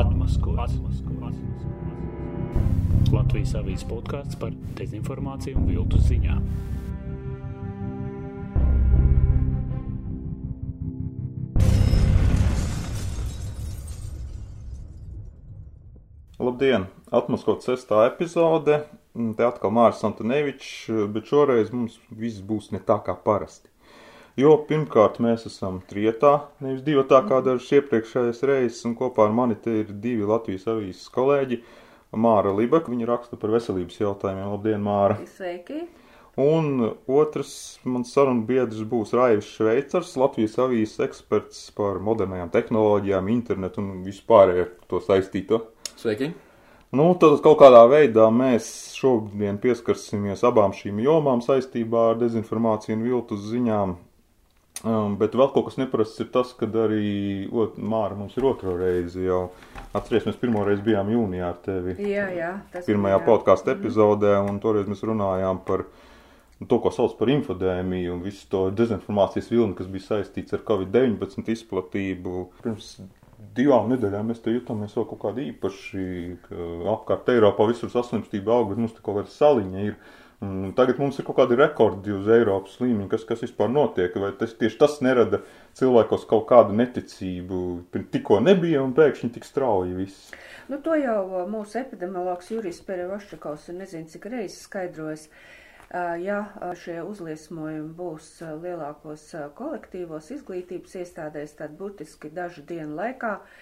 Atmaskots. Atmaskots. Latvijas avīzes podkāsts par dezinformāciju un viltus ziņām. Labdien! Atmaskots sestā epizode. Te atkal Māris Antonevičs, bet šoreiz mums viss būs ne tā kā parasti. Jo pirmkārt mēs esam trietā, nevis divi tā kā dažas iepriekšējās reizes, un kopā ar mani te ir divi Latvijas avīzes kolēģi. Māra Libaka, viņa raksta par veselības jautājumiem. Labdien, Māra! Sveiki! Un otrs mans sarunu biedrs būs Raivis Šveicars, Latvijas avīzes eksperts par modernajām tehnoloģijām, internetu un vispārējo to saistīto. Sveiki! Nu, tad kaut kādā veidā mēs šodien pieskarsimies abām šīm jomām saistībā ar dezinformāciju un viltus ziņām. Um, bet vēl kaut kas neparasts ir tas, ka arī ot, Māra mums ir otro reizi jau. Atceries, mēs pirmo reizi bijām jūnijā ar tevi. Jā, jā. Tas Pirmajā podkāstu epizodē, un toreiz mēs runājām par to, ko sauc par infodēmiju un visu to dezinformācijas vilni, kas bija saistīts ar Covid-19 izplatību. Pirms divām nedēļām mēs te jutāmies vēl kaut kādi īpaši, ka apkārt Eiropā visur saslimstība aug, bet mums te kaut kāda saliņa ir. Un tagad mums ir kaut kādi rekordi uz Eiropas līmeņa, kas, kas vispār notiek, vai tas tieši tas nerada cilvēkos kaut kādu neticību. Tikko nebija un pēkšņi tik strauji viss. Nu, to jau uh, mūsu epidemiologs Jurijs Perevaščakovs ir nezinu, cik reizes skaidrojis. Uh, Ja uh, šie uzliesmojumi būs lielākos kolektīvos izglītības iestādēs, tad burtiski dažu dienu laikā uh,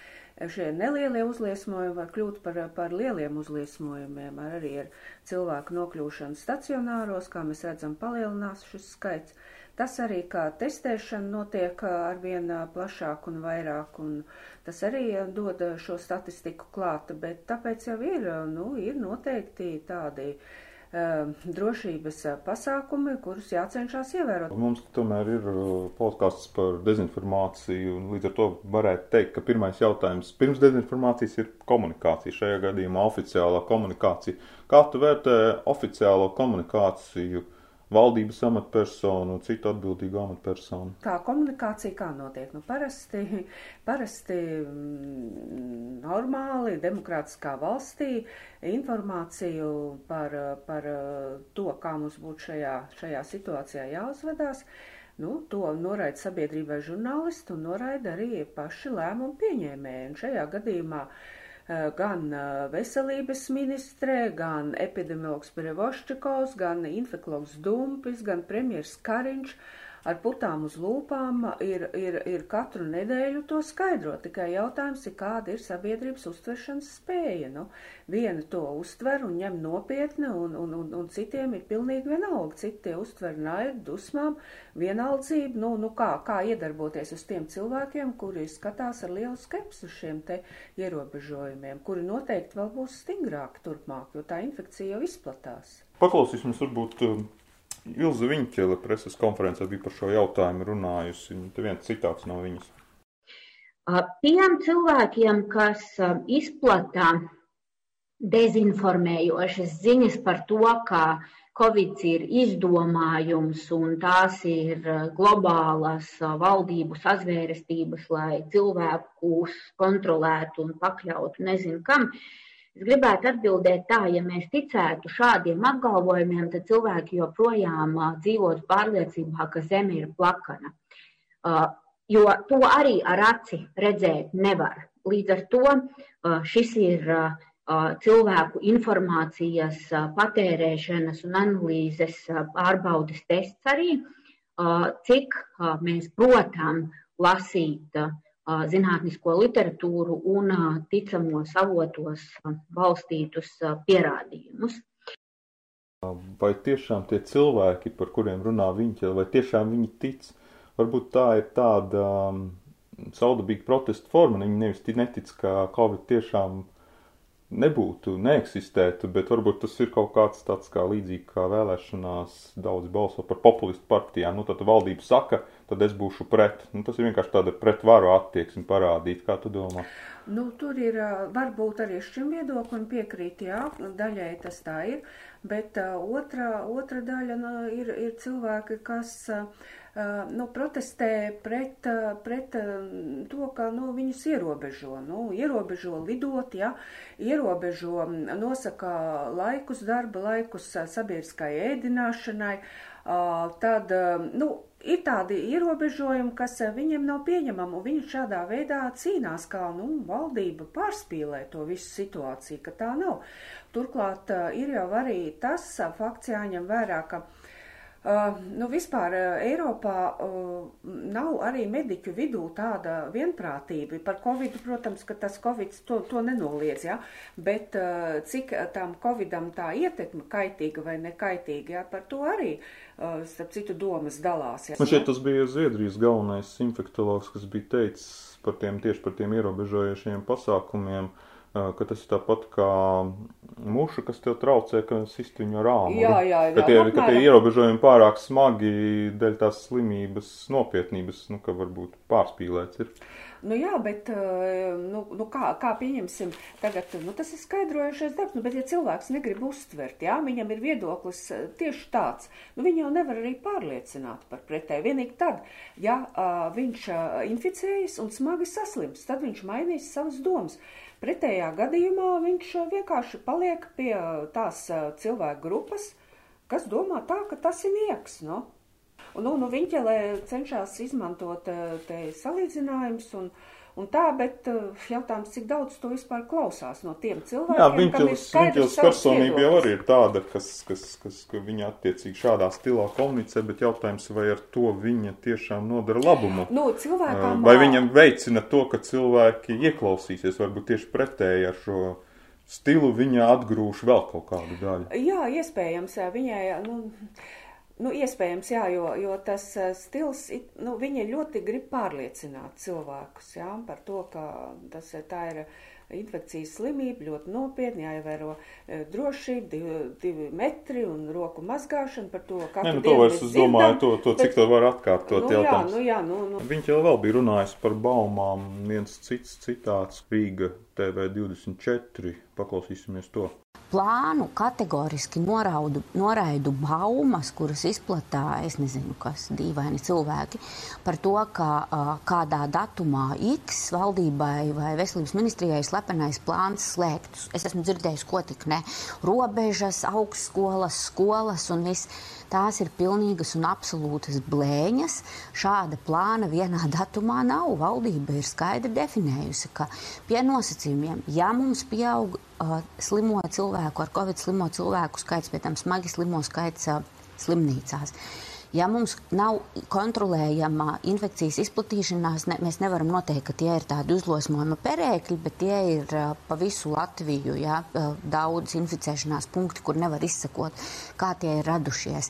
šie nelielie uzliesmojumi var kļūt par, par lieliem uzliesmojumiem, ar arī ar cilvēku nokļūšanu stacionāros, kā mēs redzam, palielinās šis skaits. Tas arī kā testēšana notiek arvien plašāk un vairāk, un tas arī dod šo statistiku klāta, bet tāpēc jau ir, nu, ir noteikti tādi uh, drošības ā, pasākumi, kurus jācenšas ievērot. Mums tomēr ir uh, podkāsts par dezinformāciju, un līdz ar to varētu teikt, ka pirmais jautājums pirms dezinformācijas ir komunikācija, šajā gadījumā oficiālā komunikācija. Kā tu vērtē oficiālo komunikāciju valdības amatpersonu citu atbildīgu amatpersonu? Kā komunikācija kā notiek? Nu, parasti, parasti mm, normāli, demokrātiskā valstī informāciju par, par to, kā mums būtu šajā, šajā situācijā jāuzvedās, nu, to noraida sabiedrībai žurnālisti un noraida arī paši lēmumu pieņēmēji. Un šajā gadījumā eh, gan eh, veselības ministrē, gan epidemiologs Perevoščikovs, gan infeklogs Dumpis, gan premjers Kariņš ar putām uz lūpām ir, ir, ir katru nedēļu to skaidro. Tikai jautājums ir, kāda ir sabiedrības uztveršanas spēja. Nu, viena to uztver un ņem nopietni, un, un, un, un citiem ir pilnīgi vienalga. Citi tie uztver naidu, dusmām, vienaldzību, nu, nu kā, kā iedarboties uz tiem cilvēkiem, kuri skatās ar lielu skepsi uz šiem te ierobežojumiem, kuri noteikti vēl būs stingrāki turpmāk, jo tā infekcija jau izplatās. Paklausīsimies, varbūt uh, Ilza Viņķele preses konferencē bija par šo jautājumu runājusi. un Te viens citāts no viņas. Uh, Tiem cilvēkiem, kas uh, izplata dezinformējošas ziņas par to, ka Covid ir izdomājums un tās ir uh, globālas uh, valdību sazvērestības, lai cilvēkus kontrolētu un pakļautu nezinu kam, es gribētu atbildēt tā, ja mēs ticētu šādiem apgalvojumiem, tad cilvēki joprojām dzīvotu pārliecībā, ka Zeme ir plakana. Jo to arī ar aci redzēt nevar. Līdz ar to šis ir cilvēku informācijas patērēšanas un analīzes pārbaudes tests arī, cik mēs protam lasīt uh, zinātnisko literatūru un ticamos avotos balstītus pierādījumus. Vai tiešām tie cilvēki, par kuriem runā Viņķele, vai tiešām viņi tic? Varbūt tā ir tāda um, saudabīga protesta forma. Viņi nevis tic- netic, ka Covid tiešām nebūtu, neeksistētu, bet varbūt tas ir kaut kāds tāds kā līdzīgi kā vēlēšanās daudz balso par populistu partijām. Nu, tad valdība saka, tad es būšu pret. Nu, tas ir vienkārši tāda pretvaru attieksme parādīt, kā tu domā. Nu, tur ir varbūt arī šim viedoklim piekrīt, jā, daļai tas tā ir, bet otra, otra daļa nu, ir, ir cilvēki, kas ā, nu, protestē pret, pret to, ka nu, viņus ierobežo. Nu, ierobežo lidot, ja, ierobežo, nosaka laikus, darba laikus sabiedriskai ēdināšanai. Tad, nu, ir tādi ierobežojumi, kas eh, viņiem nav pieņemami, un viņi šādā veidā cīnās, kā nu, valdība pārspīlē to visu situāciju, ka tā nav. Turklāt eh, ir jau arī tas eh, fakts jāņem vērā, ka Uh, nu, vispār uh, Eiropā uh, nav arī mediķu vidū tāda vienprātība. Par Covid, protams, ka tas Covid to, to nenoliedz, ja? bet uh, cik tam Covidam tā ietekme kaitīga vai nekaitīga, ja? par to arī, uh, starp citu, domas dalās. Ja? Man šeit tas bija Zviedrijas galvenais infektologs, kas bija teicis par tiem, tieši par tiem ierobežojušiem pasākumiem. Uh, ka tas ir tāpat kā muša, kas tev traucē, ka sisti viņu ar āmuru. Jā, jā, jā. Ka tie, ka tie ierobežojumi pārāk smagi dēļ tās slimības nopietnības, nu, ka varbūt pārspīlēts ir. Nu, jā, bet nu, nu, kā, kā pieņemsim, tagad nu, tas ir skaidrojušies darbs, nu, bet ja cilvēks negrib uztvert, jā, viņam ir viedoklis tieši tāds, nu, viņu jau nevar arī pārliecināt par pretēju. Vienīgi tad, ja viņš inficējas un smagi saslims, tad viņš mainīs savas domas. Pretējā gadījumā viņš uh, vienkārši paliek pie uh, tās uh, cilvēku grupas, kas domā tā, ka tas ir nieks. No? Nu. Nu, nu, Viņķelē cenšas izmantot te salīdzinājumus un, un tā, bet jautājums, cik daudz to vispār klausās no tiem cilvēkiem, Jā, Viņķels, Viņķels personība jau arī ir tāda, kas, kas, kas, ka viņa attiecīgi šādā stilā komunicē, bet jautājums, vai ar to viņa tiešām nodara labumu? Nu, cilvēkam, vai viņam veicina to, ka cilvēki ieklausīsies, varbūt tieši pretēji ar šo stilu viņa atgrūž vēl kaut kādu daļu? Jā, iespējams, viņai, nu, Nu, iespējams, jā, jo, jo tas uh, stils, nu, viņi ļoti grib pārliecināt cilvēkus, jā, par to, ka tas tā ir infekcijas slimība, ļoti nopietni, jāievēro e, drošība, divi, divi metri un roku mazgāšana par to, kā. Nē, nu, to vairs es domāju, to, to bet, cik to var atkārtot nu, jautājums. Jā, nu, jā, nu, nu. Viņš jau vēl bija runājis par baumām, viens cits citāts Rīga TV24, paklausīsimies to plānu kategoriski noraudu, noraidu baumas, kuras izplatā, es nezinu, kas dīvaini cilvēki, par to, ka kādā datumā X valdībai vai veselības ministrijai slepenais plāns slēgtus. Es esmu dzirdējis, ko tik ne. Robežas, augstskolas, skolas un viss. Tās ir pilnīgas un absolūtas blēņas. Šāda plāna vienā datumā nav. Valdība ir skaidri definējusi, ka pie nosacījumiem, ja mums pieaug uh, slimo cilvēku, ar covid slimo cilvēku skaits, pie tam smagi slimo skaits uh, slimnīcās. Ja mums nav kontrolējama infekcijas izplatīšanās, ne, mēs nevaram noteikt, ka tie ir tādi uzlosmojuma perēkļi, bet tie ir uh, pa visu Latviju ja, uh, daudz inficēšanās punkti, kur nevar izsekot, kā tie ir radušies.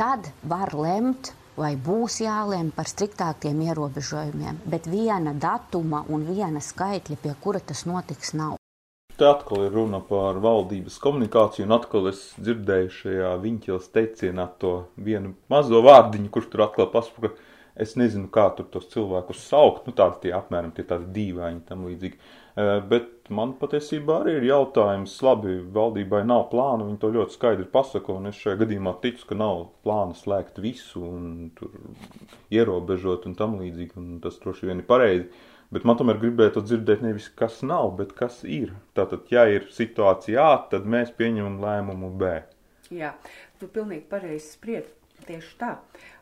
Tad var lemt vai būs jālēm par striktākiem ierobežojumiem, bet viena datuma un viena skaitļa, pie kura tas notiks, nav. Te atkal ir runa par valdības komunikāciju, un atkal es dzirdēju šajā viņķils teicienā to vienu mazo vārdiņu, kurš tur atkal pasaka, ka es nezinu, kā tur tos cilvēkus saukt, nu tādi tie apmēram tie tādi dīvaini tam līdzīgi. E, bet man patiesībā arī ir jautājums, labi, valdībai nav plāna, viņi to ļoti skaidri pasaka, un es šajā gadījumā ticu, ka nav plāna slēgt visu un tur ierobežot un tam līdzīgi, un tas droši vien ir pareizi. Bet man tomēr gribētu dzirdēt nevis kas nav, bet kas ir. Tātad, ja ir situācija A, tad mēs pieņemam lēmumu B. Jā, tu pilnīgi pareizi spried. Tieši tā.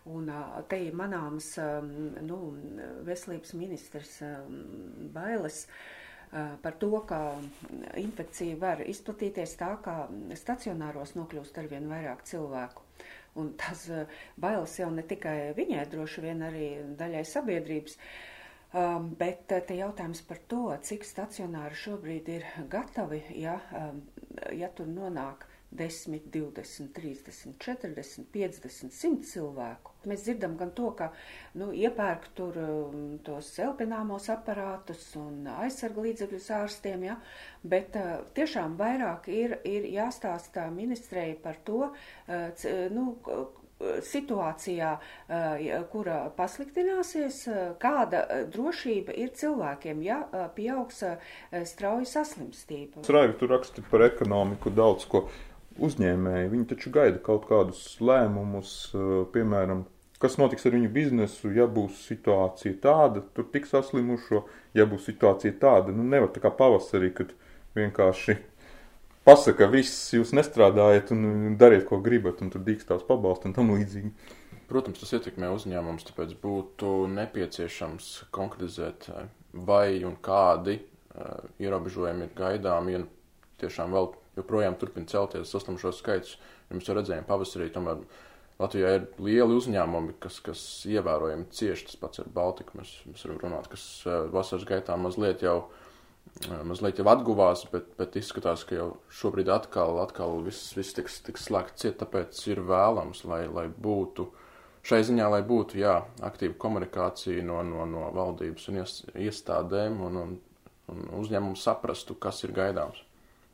Un te ir manāms nu, veselības ministrs bailes par to, ka infekcija var izplatīties tā, ka stacionāros nokļūst arvien vairāk cilvēku. Un tas bailes jau ne tikai viņai, droši vien arī daļai sabiedrības. Uh, Um, bet uh, te jautājums par to, cik stacionāri šobrīd ir gatavi, ja, um, ja tur nonāk 10, 20, 30, 40, 50, 100 cilvēku. Mēs dzirdam gan to, ka nu, iepērk tur um, tos elpināmos aparātus un aizsargu līdzekļus ārstiem, ja, bet uh, tiešām vairāk ir, ir jāstāsta ministrei par to, uh, c, nu, situācijā, kura pasliktināsies, kāda drošība ir cilvēkiem, ja pieaugs strauja saslimstība. Raivi, tu raksti par ekonomiku daudz ko uzņēmēji. Viņi taču gaida kaut kādus lēmumus, piemēram, kas notiks ar viņu biznesu, ja būs situācija tāda, tur tik saslimušo, ja būs situācija tāda, nu nevar tā kā pavasarī, kad vienkārši pasaka, viss jūs nestrādājat un dariet, ko gribat, un tur dīkstās pabalst un tam līdzīgi. Protams, tas ietekmē uzņēmums, tāpēc būtu nepieciešams konkretizēt, vai un kādi uh, ierobežojumi ir gaidāmi, ja tiešām vēl joprojām turpina celties saslimšo skaits. Jums jau redzējām pavasarī, tomēr Latvijā ir lieli uzņēmumi, kas, kas ievērojami cieši. Tas pats ir Baltika. Mēs, mēs varam runāt, kas vasaras gaitā mazliet jau, mazliet jau atguvās, bet, bet izskatās, ka jau šobrīd atkal, atkal viss, viss tiks, tiks slēgts ciet, tāpēc ir vēlams, lai, lai būtu šai ziņā, lai būtu jā, aktīva komunikācija no, no, no valdības un iestādēm un, un, un uzņēmumu saprastu, kas ir gaidāms.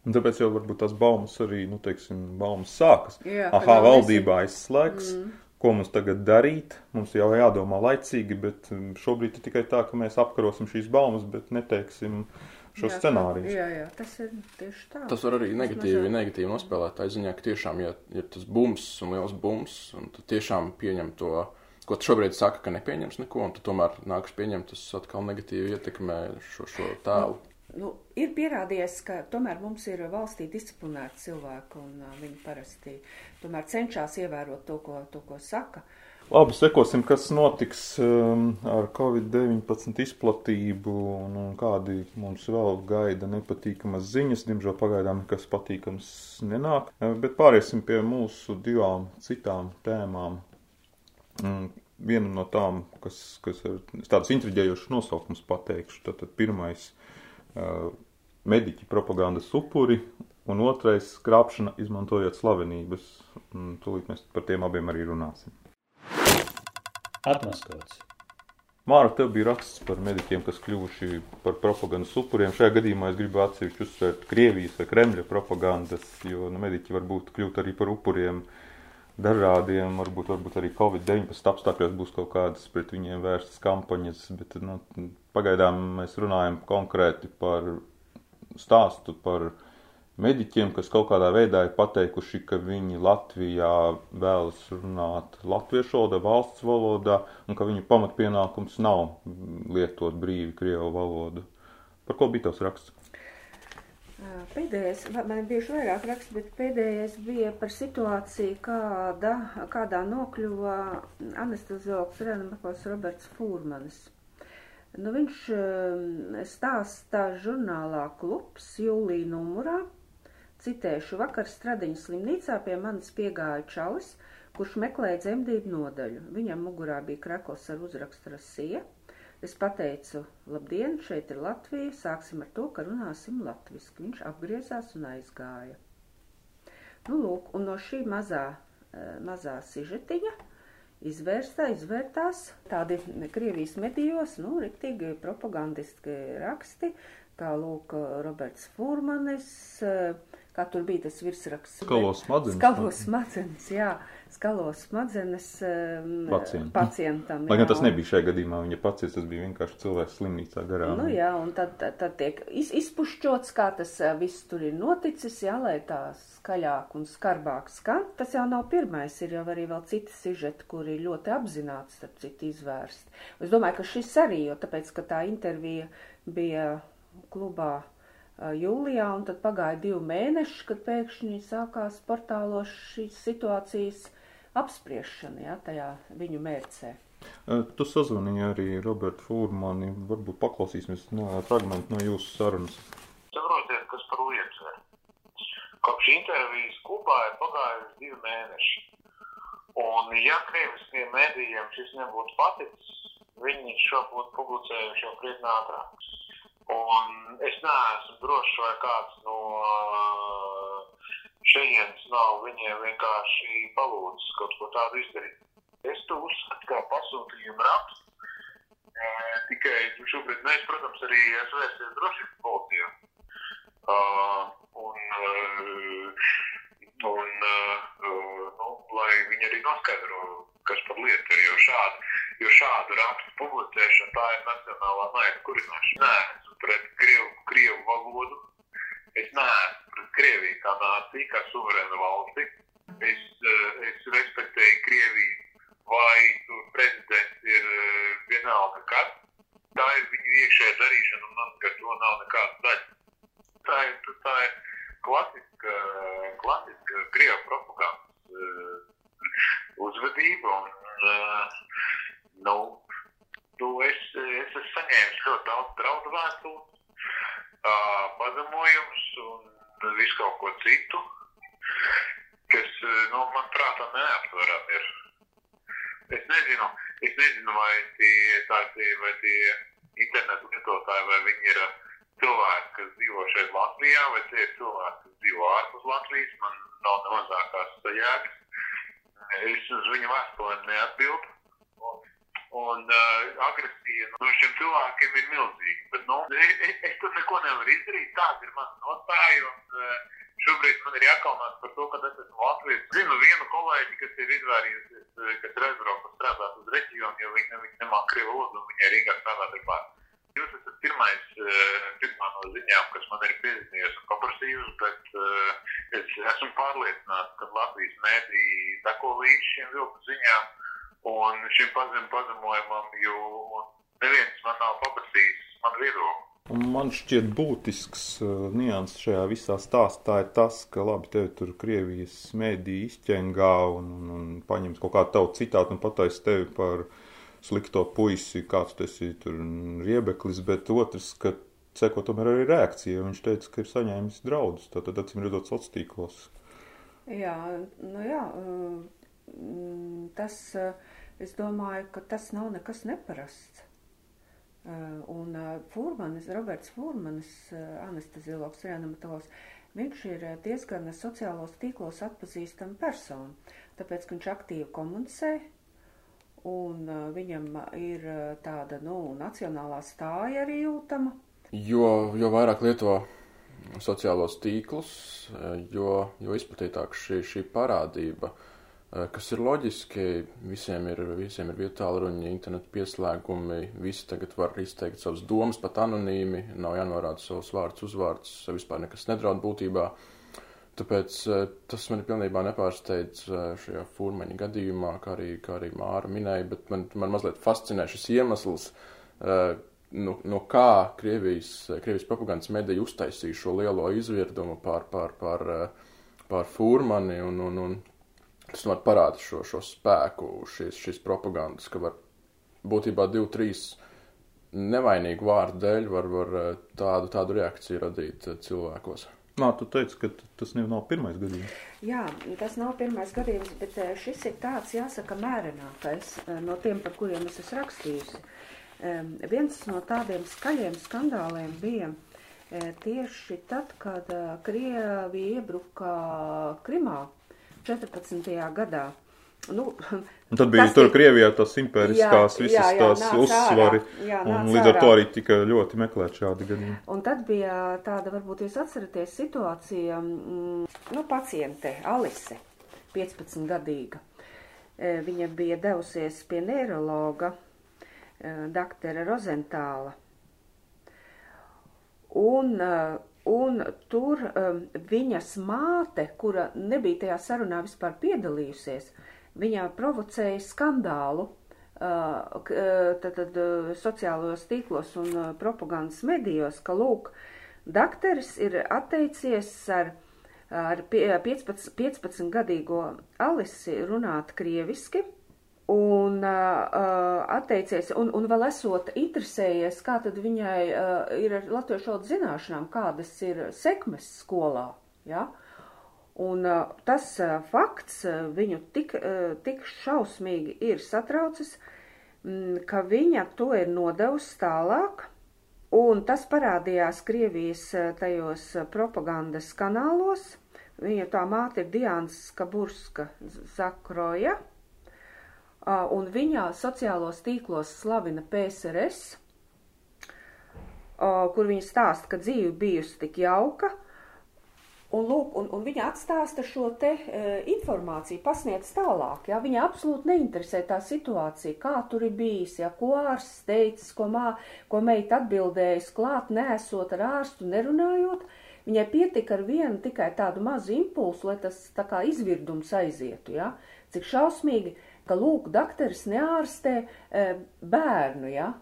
Un tāpēc jau varbūt tās baumas arī, nu, teiksim, baumas sākas. Jā, Aha, valdībā aizslēgs. Mm. Ko mums tagad darīt? Mums jau jādomā laicīgi, bet um, šobrīd ir tikai tā, ka mēs apkarosim šīs baumas, bet neteiksim šo jā, scenāriju. Jā, jā, tas ir tieši tā. Tas var arī negatīvi, mazāk. negatīvi nospēlēt. Tā ziņā, ka tiešām, ja ir tas bums un liels bums, un tu tiešām pieņem to, ko tu šobrīd saka, ka nepieņems neko, un tu tomēr nāks pieņemt, tas atkal negatīvi ietekmē šo, šo tēlu. Nu Nu, ir pierādījies, ka tomēr mums ir valstī disciplinēti cilvēki, un uh, viņi parasti tomēr cenšas ievērot to, ko, to, ko saka. Labi, sekosim, kas notiks um, ar Covid-19 izplatību un, un kādi mums vēl gaida nepatīkamas ziņas. Diemžēl pagaidām nekas patīkams nenāk, bet pāriesim pie mūsu divām citām tēmām. Mm, viena no tām, kas, kas ir tādas intriģējošas nosaukums pateikšu, tad, tad pirmais mediķi propagandas upuri, un otrais - krāpšana izmantojot slavenības. Un tūlīt mēs par tiem abiem arī runāsim. Atmaskots. Māra, tev bija raksts par mediķiem, kas kļuvuši par propagandas upuriem. Šajā gadījumā es gribu atsevišķi uzsvērt Krievijas vai Kremļa propagandas, jo nu, mediķi var būt kļūt arī par upuriem dažādiem, varbūt, varbūt arī Covid-19 apstākļos būs kaut kādas pret viņiem vērstas kampaņas, bet nu, pagaidām mēs runājam konkrēti par stāstu par mediķiem, kas kaut kādā veidā ir pateikuši, ka viņi Latvijā vēlas runāt latviešu valodā, valsts valodā, un ka viņu pamatpienākums nav lietot brīvi Krievu valodu. Par ko bija tavs raksts? Pēdējais, man bieži vairāk raksts, bet pēdējais bija par situāciju, kāda, kādā nokļuva anesteziologs Renamakos Roberts Fūrmanis. Nu, viņš stāsta žurnālā klubs jūlija numurā, citēšu, vakar Stradiņas slimnīcā pie manis piegāja čalis, kurš meklēja dzemdību nodaļu. Viņam mugurā bija krekls ar uzrakstu rasija. Es pateicu, labdien, šeit ir Latvija, sāksim ar to, ka runāsim latviski. Viņš apgriezās un aizgāja. Nu, lūk, un no šī mazā, eh, mazā sižetiņa izvērstā, izvērtās tādi Krievijas medijos, nu, riktīgi propagandiski raksti, kā lūk Roberts Furmanis, uh, kā tur bija tas virsraksts. Skalo smadzenes. Skalo smadzenes, jā. Skalo smadzenes um, Pacient. pacientam. Lai gan tas nebija šajā gadījumā, viņa pacients, tas bija vienkārši cilvēks slimnīcā garām. Nu jā, un tad, tad, tiek iz, izpušķots, kā tas uh, viss tur ir noticis, jā, lai tā skaļāk un skarbāk skan. Tas jau nav pirmais, ir jau arī vēl citi sižeti, kuri ļoti apzināti, starp citu, izvērst. Es domāju, ka šis arī, jo tāpēc, ka tā intervija bija klubā jūlijā, un tad pagāja divi mēneši, kad pēkšņi sākās portālos šīs situācijas apspriešana, ja, tajā viņu mērcē. Tu sazvanīji arī Robertu Fūrmani, varbūt paklausīsimies no fragmentu no jūsu sarunas. Saprotiet, kas par lietu ir. Kopš intervijas Kubā ir pagājuši divi mēneši. Un ja krieviskiem medijiem šis nebūtu paticis, viņi šo būtu publicējuši jau krietni ātrāk. Un es neesmu drošs, vai kāds no šejienes nav viņiem vienkārši palūdzis kaut ko tādu izdarīt. Es to uzskatu kā pasūtījumu rakstu. Tikai šobrīd mēs, protams, arī esam vērsties drošības policijā. Uh, un, uh, un uh, nu, lai viņi arī noskaidro, kas par lietu ir, jo šādu, jo šādu rakstu publicēšana tā ir nacionālā naida kurināšana. Nē, pret Krievu, Krievu valodu. Es neesmu pret Krieviju kā nāciju, kā suverēnu valsti. Es, eh, es respektēju Krieviju vai tur prezidents ir eh, vienalga kas. Tā ir viņu iekšējā darīšana, un man ar to nav nekāda daļa. Tā ir, tā ir klasiska, klasiska krievu propagandas uh, uzvedība. Un, uh, nu, es, es esmu saņēmis ļoti daudz draudu vēstules, uh, pazemojumus un visu kaut ko citu, kas, nu, man prātā neaptveram ir. Es nezinu, es nezinu, vai tie, tā, tie, vai tie internetu lietotāji, vai viņi ir cilvēki, kas dzīvo šeit Latvijā, vai tie ir cilvēki, kas dzīvo ārpus Latvijas, man nav ne mazākās sajēgas. Es uz viņu vēstulēm neatbildu. Un, un uh, agresija no šiem cilvēkiem ir milzīga. Bet, nu, es, es tur neko nevaru izdarīt. Tāda ir mana nostāja. Un, uh, Šobrīd man ir jākaunās par to, ka es esmu Latvijas. Zinu vienu kolēģi, kas ir izvairījusies, kas ir aizbraukusi strādāt uz reģionu, jo viņi, viņi nemāk krievu valodu un viņai Rīgā strādāt ir pār. Jūs esat pirmais, pirmā no ziņām, kas man ir piezīmējusi un paprasījusi, bet uh, es esmu pārliecināts, ka Latvijas mēdī seko līdz šiem vilku ziņām un šim pazem pazemojumam, jo neviens man nav paprasījis man viedokli. Un man šķiet būtisks uh, nianses šajā visā stāstā ir tas, ka labi, tevi tur Krievijas mēdī izķengā un, un, un paņems kaut kādu tavu citātu un pateiks tevi par slikto puisi, kāds tu esi tur riebeklis, bet otrs, ka seko tomēr arī reakcija. Viņš teica, ka ir saņēmis draudus, tātad acīm redzot sociālos tīklos. Jā, nu jā, mm, tas, es domāju, ka tas nav nekas neparasts. Eh, un eh, Furmanis, Roberts Furmanis, eh, anesteziologs, reanimatologs, viņš ir diezgan sociālos tīklos atpazīstama persona, tāpēc, ka viņš aktīvi komunicē, un viņam ir tāda, nu, nacionālā stāja arī jūtama. Jo, jo vairāk lieto sociālos tīklus, jo, jo izplatītāk šī, šī parādība Eh, kas ir loģiski, visiem ir, visiem ir vietālu ruņi, internetu pieslēgumi, visi tagad var izteikt savas domas pat anonīmi, nav jānorāda savus vārdus, uzvārdus, vispār nekas nedraud būtībā. Tāpēc eh, tas man pilnībā nepārsteidz eh, šajā furmaņa gadījumā, kā arī, kā arī Māra minēja, bet man, man mazliet fascinē šis iemesls, no, no kā Krievijas, Krievijas propagandas mediji uztaisīja šo lielo izvirdumu pār, pār, pār, pār furmani un, un, un Tas var parādīt šo, šo spēku, šīs, šīs propagandas, ka var būtībā divu, trīs nevainīgu vārdu dēļ var, var eh, tādu, tādu reakciju radīt eh, cilvēkos. Nā, tu teici, ka tas nav pirmais gadījums. Jā, tas nav pirmais gadījums, bet eh, šis ir tāds, jāsaka, mērinātais no tiem, par kuriem es esmu rakstījusi. Viens no tādiem skaļiem skandāliem bija tieši tad, kad Krievija iebruka Krimā 14. gadā. Nu, un tad bija tur Krievijā tas impēriskās jā, visas jā, jā, tās uzsvari, ārā, jā, un līdz ar to arī tika ļoti meklēt šādi gadījumi. Un tad bija tāda, varbūt jūs atceraties, situācija, mm, nu, paciente Alise, 15 gadīga. E, viņa bija devusies pie neirologa, e, doktora Rozentāla. Un uh, Un tur um, viņas māte, kura nebija tajā sarunā vispār piedalījusies, viņā provocēja skandālu uh, tad, tad, uh, sociālajos tīklos un uh, propagandas medijos, ka, lūk, dakteris ir atteicies ar, ar 15, 15 gadīgo Alisi runāt krieviski, un uh, atteicies, un, un vēl esot interesējies, kā tad viņai uh, ir ar latviešu valodas zināšanām, kādas ir sekmes skolā, ja? Un uh, tas uh, fakts uh, viņu tik, uh, tik šausmīgi ir satraucis, mm, ka viņa to ir nodevusi tālāk, un tas parādījās Krievijas uh, tajos propagandas kanālos. Viņa tā māte ir Diāns Skaburska Zakroja, un viņā sociālos tīklos slavina PSRS, kur viņa stāsta, ka dzīve bijusi tik jauka, un, lūk, un, un viņa atstāsta šo te e, informāciju, pasniedz tālāk, ja, viņa absolūti neinteresē tā situācija, kā tur ir bijis, ja, ko ārsts teicis, ko, mā, ko meita atbildējis, klāt nesot ar ārstu nerunājot, viņai pietika ar vienu tikai tādu mazu impulsu, lai tas tā kā izvirdums aizietu, ja, cik šausmīgi, ka lūk, dakteris neārstē e, bērnu, ja?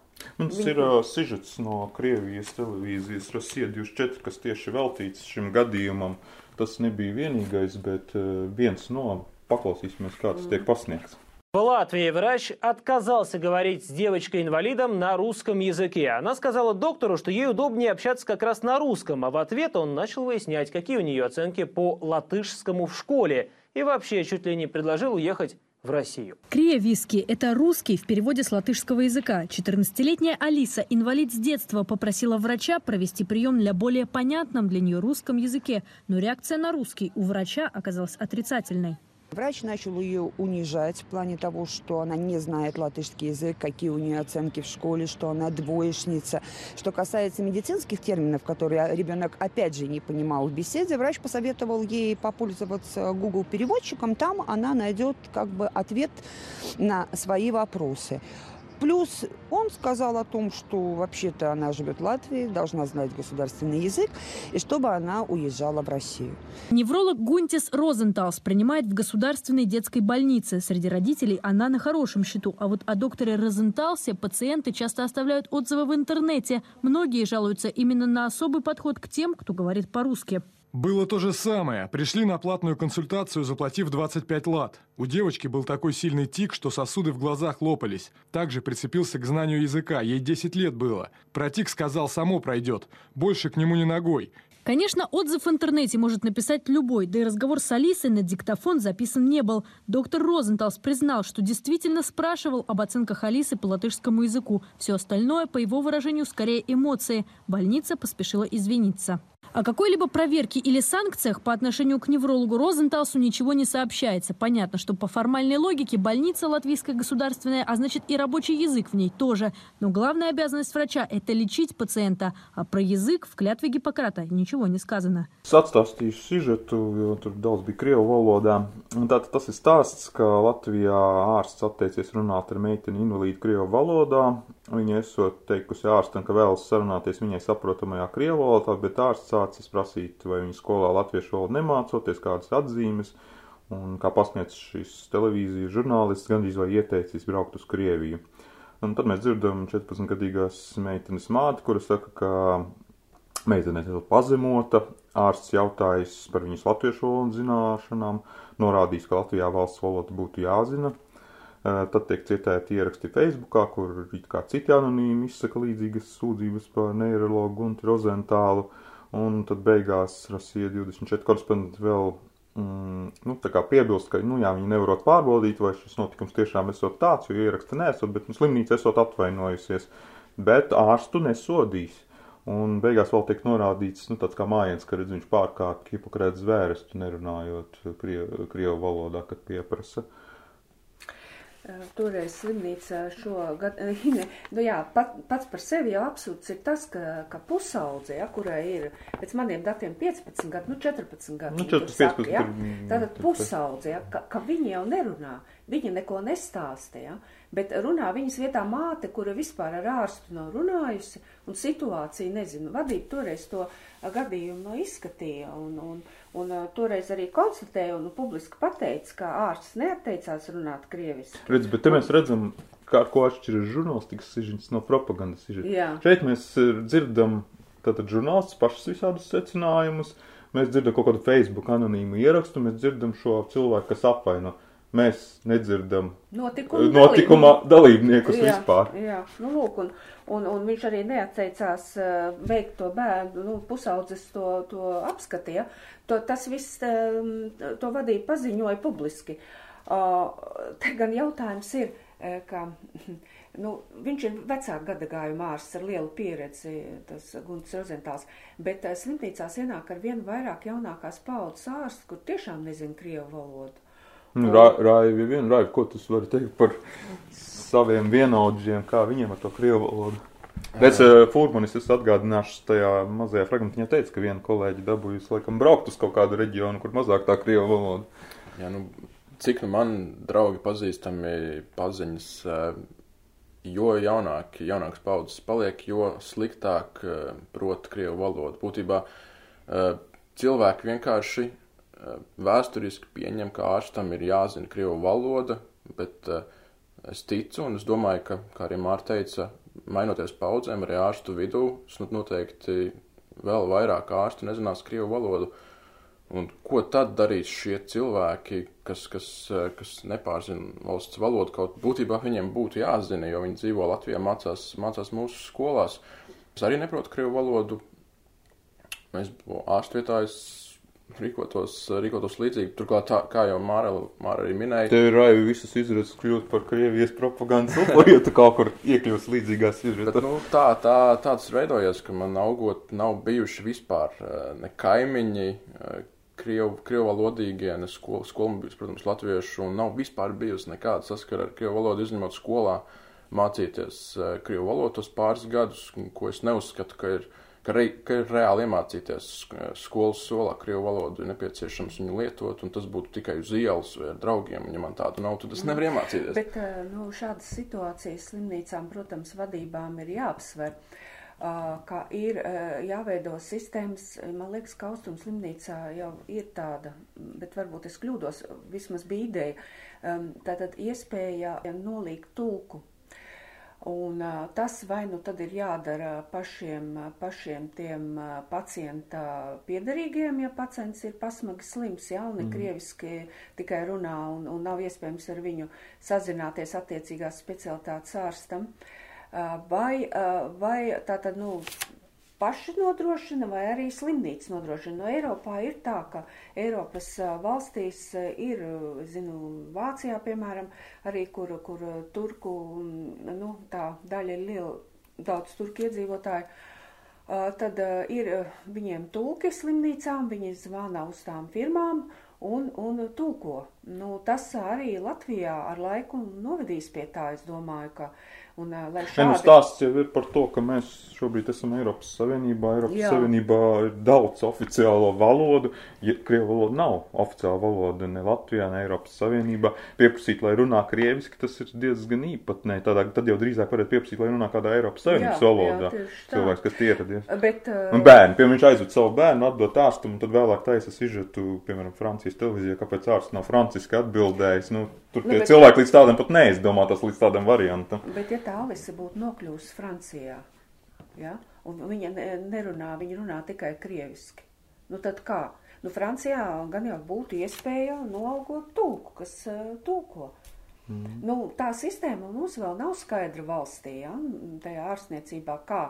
Mums Viņi... ir uh, sižets no Krievijas televīzijas Rasija 24, kas tieši veltīts šim gadījumam. Tas nebija vienīgais, bet uh, viens no. Paklausīsimies, kā tas tiek pasniegts. В Латвии врач отказался говорить с девочкой-инвалидом на русском языке. Она сказала доктору, что ей удобнее общаться как раз на русском, а в ответ он начал выяснять, какие у нее оценки по латышскому в школе. И вообще чуть ли не предложил уехать в Россию. Крия Виски – это русский в переводе с латышского языка. 14-летняя Алиса, инвалид с детства, попросила врача провести прием для более понятном для нее русском языке. Но реакция на русский у врача оказалась отрицательной. Врач начал ее унижать в плане того, что она не знает латышский язык, какие у нее оценки в школе, что она двоечница. Что касается медицинских терминов, которые ребенок опять же не понимал в беседе, врач посоветовал ей попользоваться Google переводчиком. Там она найдет как бы ответ на свои вопросы. Плюс он сказал о том, что вообще-то она живет в Латвии, должна знать государственный язык, и чтобы она уезжала в Россию. Невролог Гунтис Розенталс принимает в государственной детской больнице. Среди родителей она на хорошем счету. А вот о докторе Розенталсе пациенты часто оставляют отзывы в интернете. Многие жалуются именно на особый подход к тем, кто говорит по-русски. Было то же самое. Пришли на платную консультацию, заплатив 25 лат. У девочки был такой сильный тик, что сосуды в глазах лопались. Также прицепился к знанию языка. Ей 10 лет было. Про тик сказал, само пройдет. Больше к нему не ногой. Конечно, отзыв в интернете может написать любой, да и разговор с Алисой на диктофон записан не был. Доктор Розенталс признал, что действительно спрашивал об оценках Алисы по латышскому языку. Все остальное, по его выражению, скорее эмоции. Больница поспешила извиниться. О какой-либо проверке или санкциях по отношению к неврологу Розенталсу ничего не сообщается. Понятно, что по формальной логике больница латвийская государственная, а значит и рабочий язык в ней тоже. Но главная обязанность врача – это лечить пациента. А про язык в клятве Гиппократа ничего не сказано. Atstāstīšu sižetu, jo tur daudz bija krievu valodā. Tātad tas ir stāsts, ka Latvijā. Viņa esot teikusi ārstam, ka vēlas sarunāties viņai saprotamajā krievu valodā, bet ārsts sācis prasīt, vai viņa skolā latviešu valodu nemācoties, kādas atzīmes, un kā pasniedz šis televīzijas žurnālists, gandrīz vai ieteicis braukt uz Krieviju. Un tad mēs dzirdam 14-gadīgās meitenes māti, kura saka, ka meitene ir pazemota, ārsts jautājas par viņas latviešu valodu zināšanām, norādījis, ka Latvijā valsts valoda būtu jāzina. Tad tiek citēti ieraksti Facebookā, kur it kā citi anonīmi izsaka līdzīgas sūdzības par neirologu Gunti Rozentālu. Un tad beigās Rasija 24 korespondenti vēl mm, nu, piebilst, ka nu, jā, viņi nevarot pārbaudīt, vai šis notikums tiešām esot tāds, jo ieraksta nesot, bet nu, slimnīca esot atvainojusies. Bet ārstu nesodīs. Un beigās vēl tiek norādīts, nu, tāds kā mājiens, ka redz, viņš pārkāpj Hipokrētas zvērestu, nerunājot krievu valodā, kad pieprasa. Uh, toreiz slimnīcā šo gadu, eh, nu jā, pat, pats par sevi jau absurds ir tas, ka, ka pusaudze, ja, kurai ir pēc maniem datiem 15 gadu, nu 14 gadu, nu, 14, saka, 15, ja, tātad pusaudze, ja, ka, ka viņi jau nerunā, viņi neko nestāsta, ja, bet runā viņas vietā māte, kura vispār ar ārstu nav runājusi un situāciju nezinu. Vadība toreiz to gadījumu izskatīja un, un, un toreiz arī konstatēja un publiski pateica, ka ārsts neatteicās runāt krieviski. Redz, bet te mēs redzam, kā ko atšķiras žurnālistikas sižets no propagandas sižets. Jā. Šeit mēs dzirdam tātad žurnālists pašas visādus secinājumus, mēs dzirdam kaut kādu Facebook anonīmu ierakstu, mēs dzirdam šo cilvēku, kas apvaino. Mēs nedzirdam notikuma, notikuma dalībniekus jā, vispār. Jā, nu lūk, un, un, un viņš arī neatteicās uh, veikt to bērnu, nu, pusaudzes to, to apskatīja. To, tas viss um, to vadīja paziņoja publiski. Te gan jautājums ir, uh, ka nu, viņš ir vecāka gadagājuma ārsts ar lielu pieredzi, tas Gunts Rozentāls, bet slimnīcās ienāk ar vienu vairāk jaunākās paudzes ārstu, kur tiešām nezin krievu valodu. Nu, Raivi, vien, Raivi, ko tu vari teikt par saviem vienaudžiem, kā viņiem ar to krievu valodu? Pēc uh, Fūrmanis es atgādināšu tajā mazajā fragmentiņā teica, ka viena kolēģi dabūjusi laikam braukt uz kaut kādu reģionu, kur mazāk tā krievu valoda. Jā, nu, cik nu man draugi pazīstami paziņas, jo jaunāk, jaunāks paudzes paliek, jo sliktāk prot krievu valodu. Būtībā cilvēki vienkārši vēsturiski pieņem, ka ārstam ir jāzina krievu valoda, Bet uh, es ticu un es domāju, ka, kā arī Mārta teica, mainoties paudzēm, arī ārstu vidū, noteikti vēl vairāk ārstu nezinās krievu valodu. Un ko tad darīs šie cilvēki, kas, kas, kas nepārzina valsts valodu? Kaut būtībā viņiem būtu jāzina, jo viņi dzīvo Latvijā, mācās, mācās mūsu skolās. Es arī neprotu krievu valodu. Mēs ārstu vietā rīkotos, rīkotos līdzīgi. Turklāt, tā, kā jau Māra arī minēja, tev ir raivi visas izredzes kļūt par Krievijas propagandas upuri, ja tu kaut kur iekļūsi līdzīgās izredzes. Nu, tā, tā, tāds veidojas, ka man augot nav bijuši vispār eh, ne kaimiņi, eh, krievu, krievu valodīgie, ne skolu bijusi, protams, latviešu, un nav vispār bijusi nekāda saskara ar krievu valodu, izņemot skolā mācīties eh, krievu valodu tos pāris gadus, ko es neuzskatu, ka ir ka, re, ka reāli iemācīties skolas solā krievu valodu, ir nepieciešams viņu lietot, un tas būtu tikai uz ielas vai ar draugiem, ja man tādu nav, tad es nevaru iemācīties. Bet, eh, nu, šādas situācijas slimnīcām, protams, vadībām ir jāapsver. Uh, ka ir uh, jāveido sistēmas, man liekas, ka Austrum slimnīcā jau ir tāda, bet varbūt es kļūdos, vismaz bija ideja, um, tātad iespēja nolīgt tulku Un tas vai nu tad ir jādara pašiem, pašiem tiem pacienta piedarīgiem, ja pacients ir pasmagi slims, ja, un mm. krieviski tikai runā un, un nav iespējams ar viņu sazināties attiecīgās specialitātes ārstam. Vai, vai tā tad, nu, paši nodrošina vai arī slimnīca nodrošina. No Eiropā ir tā, ka Eiropas valstīs ir, zinu, Vācijā, piemēram, arī kur, kur turku, nu, tā daļa ir liela, daudz turku iedzīvotāju. Tad ir viņiem tulki slimnīcām, viņi zvana uz tām firmām un, un tulko. Nu, tas arī Latvijā ar laiku novedīs pie tā, es domāju, ka uh, Un, uh, šādi... Šiem stāsts jau ir par to, ka mēs šobrīd esam Eiropas Savienībā. Eiropas Jā. Savienībā ir daudz oficiālo valodu. Ja Krievu valoda nav oficiāla valoda ne Latvijā, ne Eiropas Savienībā. Pieprasīt, lai runā krieviski, tas ir diezgan īpatnē. Tādā, tad jau drīzāk varētu pieprasīt, lai runā kādā Eiropas Savienības jā, valodā. Jā, Cilvēks, kas ieradies. Bet, uh... Un bērni, piemēram, viņš aizved savu bērnu, atdot ārstu, un tad vēlāk taisas izžetu, piemēram, Francijas televīzijā, kāpēc ārsts nav franciski atbildējis. Nu, tur nu, tie bet... cilvēki līdz tādam pat neizdomā tas līdz tādam variantam. Bet, ja tā Alise būtu nokļuvusi Francijā, ja? un viņa nerunā, viņa runā tikai krieviski, nu tad kā? Nu, Francijā gan jau būtu iespēja noalgot tulku, kas uh, tulko. Mm. Nu, tā sistēma mums vēl nav skaidra valstī, ja? tajā ārstniecībā, kā,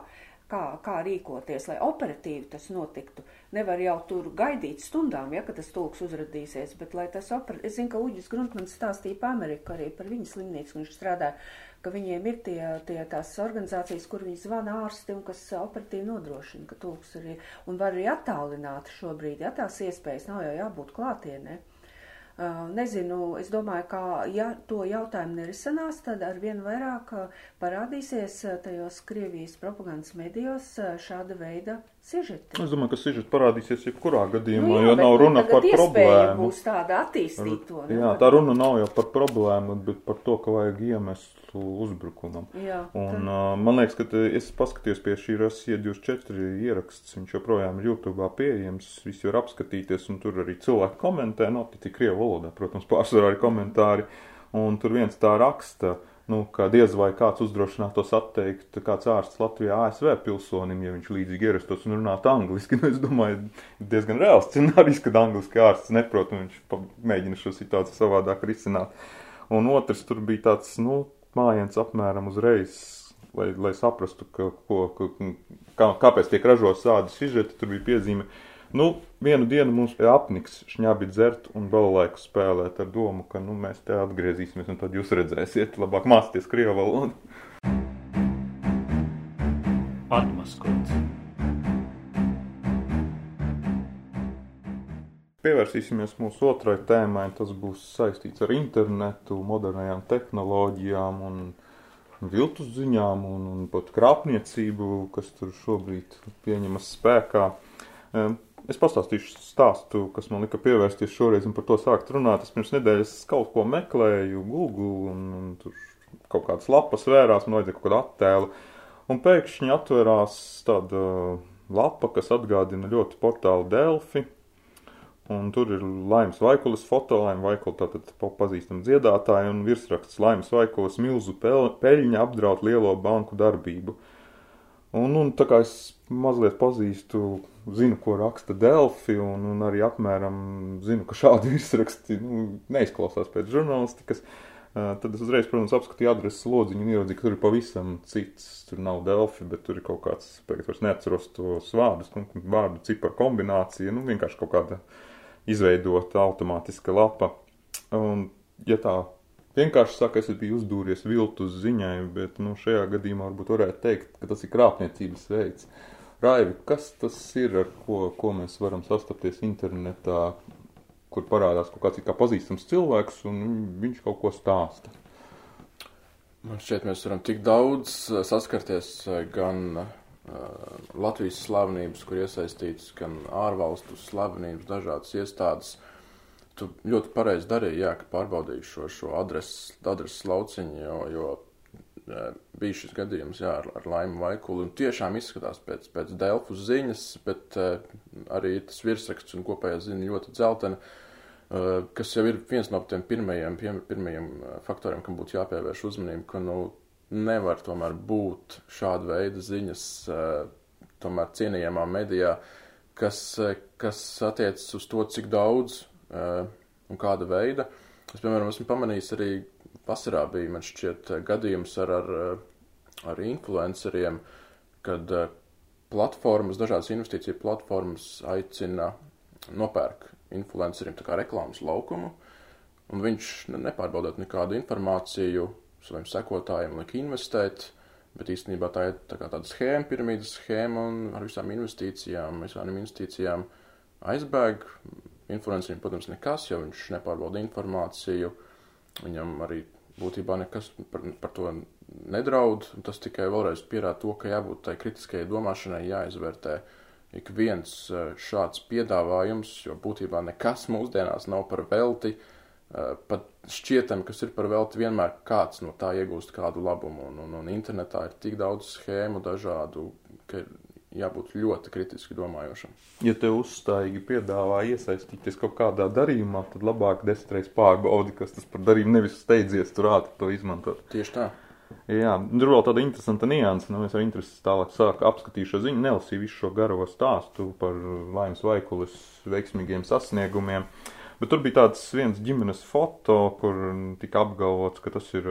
kā, kā rīkoties, lai operatīvi tas notiktu. Nevar jau tur gaidīt stundām, ja, ka tas tulks uzradīsies, bet lai tas operatīvi, es zinu, ka Uģis Gruntmans stāstīja par Ameriku arī par viņa slimnīcu, viņš strādāja ka viņiem ir tie, tie tās organizācijas, kur viņi zvana ārsti un kas operatīvi nodrošina, ka tūks arī, un var arī attālināt šobrīd, ja tās iespējas nav jau jābūt klātienē. Uh, nezinu, es domāju, ka ja to jautājumu nerisinās, tad ar vien vairāk parādīsies tajos Krievijas propagandas medijos šāda veida sižeti. Es domāju, ka sižeti parādīsies jebkurā gadījumā, nu, jā, jo nav runa par problēmu. Būs tāda attīstīt to. Ne? Jā, tā runa nav jau par problēmu, bet par to, ka vajag iemest uzbrukumam. Jā, un, uh, man liekas, ka es paskatījos pie šī Rasija 24 ieraksts, viņš joprojām ir YouTube pieejams, visi var apskatīties, un tur arī cilvēki komentē, nav tikai krievu valodā, protams, pārsvarā arī komentāri, un tur viens tā raksta, nu, ka diez vai kāds uzdrošinātos atteikt kāds ārsts Latvijā ASV pilsonim, ja viņš līdzīgi ierastos un runātu angliski. Nu, es domāju, diezgan reāls scenārijs, kad angliski ārsts neprot un viņš mēģina šo situāciju savādāk risināt. Un otrs tur bija tāds, nu, mājiens apmēram uzreiz, lai, lai saprastu, ka, ko, ka, kā, kāpēc tiek ražots tādi sižeti, tur bija piezīme. Nu, vienu dienu mums apniks šņabi dzert un vēl laiku spēlēt ar domu, ka nu, mēs te atgriezīsimies un tad jūs redzēsiet, labāk mācīties krievu valodu. Atmaskots. Pievērsīsimies mūsu otrai tēmai. Tas būs saistīts ar internetu, modernajām tehnoloģijām un viltus ziņām un, un pat krāpniecību, kas tur šobrīd pieņemas spēkā. Es pastāstīšu stāstu, kas man lika pievērsties šoreiz un par to sākt runāt. Es pirms nedēļas kaut ko meklēju Google un, un tur kaut kādas lapas vērās, man vajadzēja kaut kādu attēlu. Un pēkšņi atverās tāda lapa, kas atgādina ļoti portālu Delfi Un tur ir Laimas Vaikulis foto, Laima Vaikula tātad pazīstama dziedātāja un virsraksts Laimas Vaikulis milzu peļņa apdraud lielo banku darbību. Un, un tā kā es mazliet pazīstu, zinu, ko raksta Delfi, un, un arī apmēram zinu, ka šādi virsraksti nu, neizklausās pēc žurnālistikas, tad es uzreiz, protams, apskatīju adreses lodziņu un ieraudzīju, ka tur ir pavisam cits. Tur nav Delfi, bet tur ir kaut kāds, pēc vairs neatceros tos vārdus, nu, vārdu ciparu kombinācija, nu, vienkārši kaut kāda izveidota automātiska lapa. Un, ja tā vienkārši saka, es biju uzdūries viltus ziņai, bet nu, šajā gadījumā varbūt varētu teikt, ka tas ir krāpniecības veids. Raivi, kas tas ir, ar ko, ko mēs varam sastapties internetā, kur parādās kaut kāds kā pazīstams cilvēks un viņš kaut ko stāsta? Man šķiet, mēs varam tik daudz saskarties gan Latvijas slavenības, kur iesaistīts gan ārvalstu slavenības, dažādas iestādes. Tu ļoti pareizi darīji, jā, ka pārbaudīji šo, šo adreses, adreses lauciņu, jo, jo bija šis gadījums jā, ar, ar Laimu Vaikulu. Un tiešām izskatās pēc, pēc Delfu ziņas, bet uh, arī tas virsraksts un kopējā ziņa ļoti dzeltena, uh, kas jau ir viens no tiem pirmajiem, pirmajiem faktoriem, kam būtu jāpievērš uzmanība, ka nu, nevar tomēr būt šāda veida ziņas tomēr cienījamā medijā, kas, kas attiecas uz to, cik daudz un kāda veida. Es, piemēram, esmu pamanījis arī vasarā bija, man šķiet, gadījums ar, ar, ar influenceriem, kad platformas, dažādas investīciju platformas aicina nopērk influenceriem tā kā reklāmas laukumu, un viņš nepārbaudot nekādu informāciju, saviem sekotājiem liek investēt, bet īstenībā tā ir tā kā tāda schēma, piramīdas schēma un ar visām investīcijām, visām investīcijām aizbēg. Influencerim, protams, nekas, jo viņš nepārbauda informāciju, viņam arī būtībā nekas par, par to nedraud, tas tikai vēlreiz pierāda to, ka jābūt tai kritiskajai domāšanai, jāizvērtē ik viens eh, šāds piedāvājums, jo būtībā nekas mūsdienās nav par velti, Eh, pat šķietam, kas ir par velti, vienmēr kāds no tā iegūst kādu labumu. Un, un, un internetā ir tik daudz schēmu dažādu, ka jābūt ļoti kritiski domājošam. Ja te uzstājīgi piedāvā iesaistīties kaut kādā darījumā, tad labāk desmitreiz pārbaudi, kas tas par darījumu nevis steidzies tur ātri to izmantot. Tieši tā. Jā, tur vēl tāda interesanta nianse, nu es ar interesi tālāk sāku apskatīt šo ziņu, nelasīju visu šo garo stāstu par Laimas Vaikulis veiksmīgiem sasniegumiem. Uh, Bet tur bija tāds viens ģimenes foto, kur tika apgalvots, ka tas ir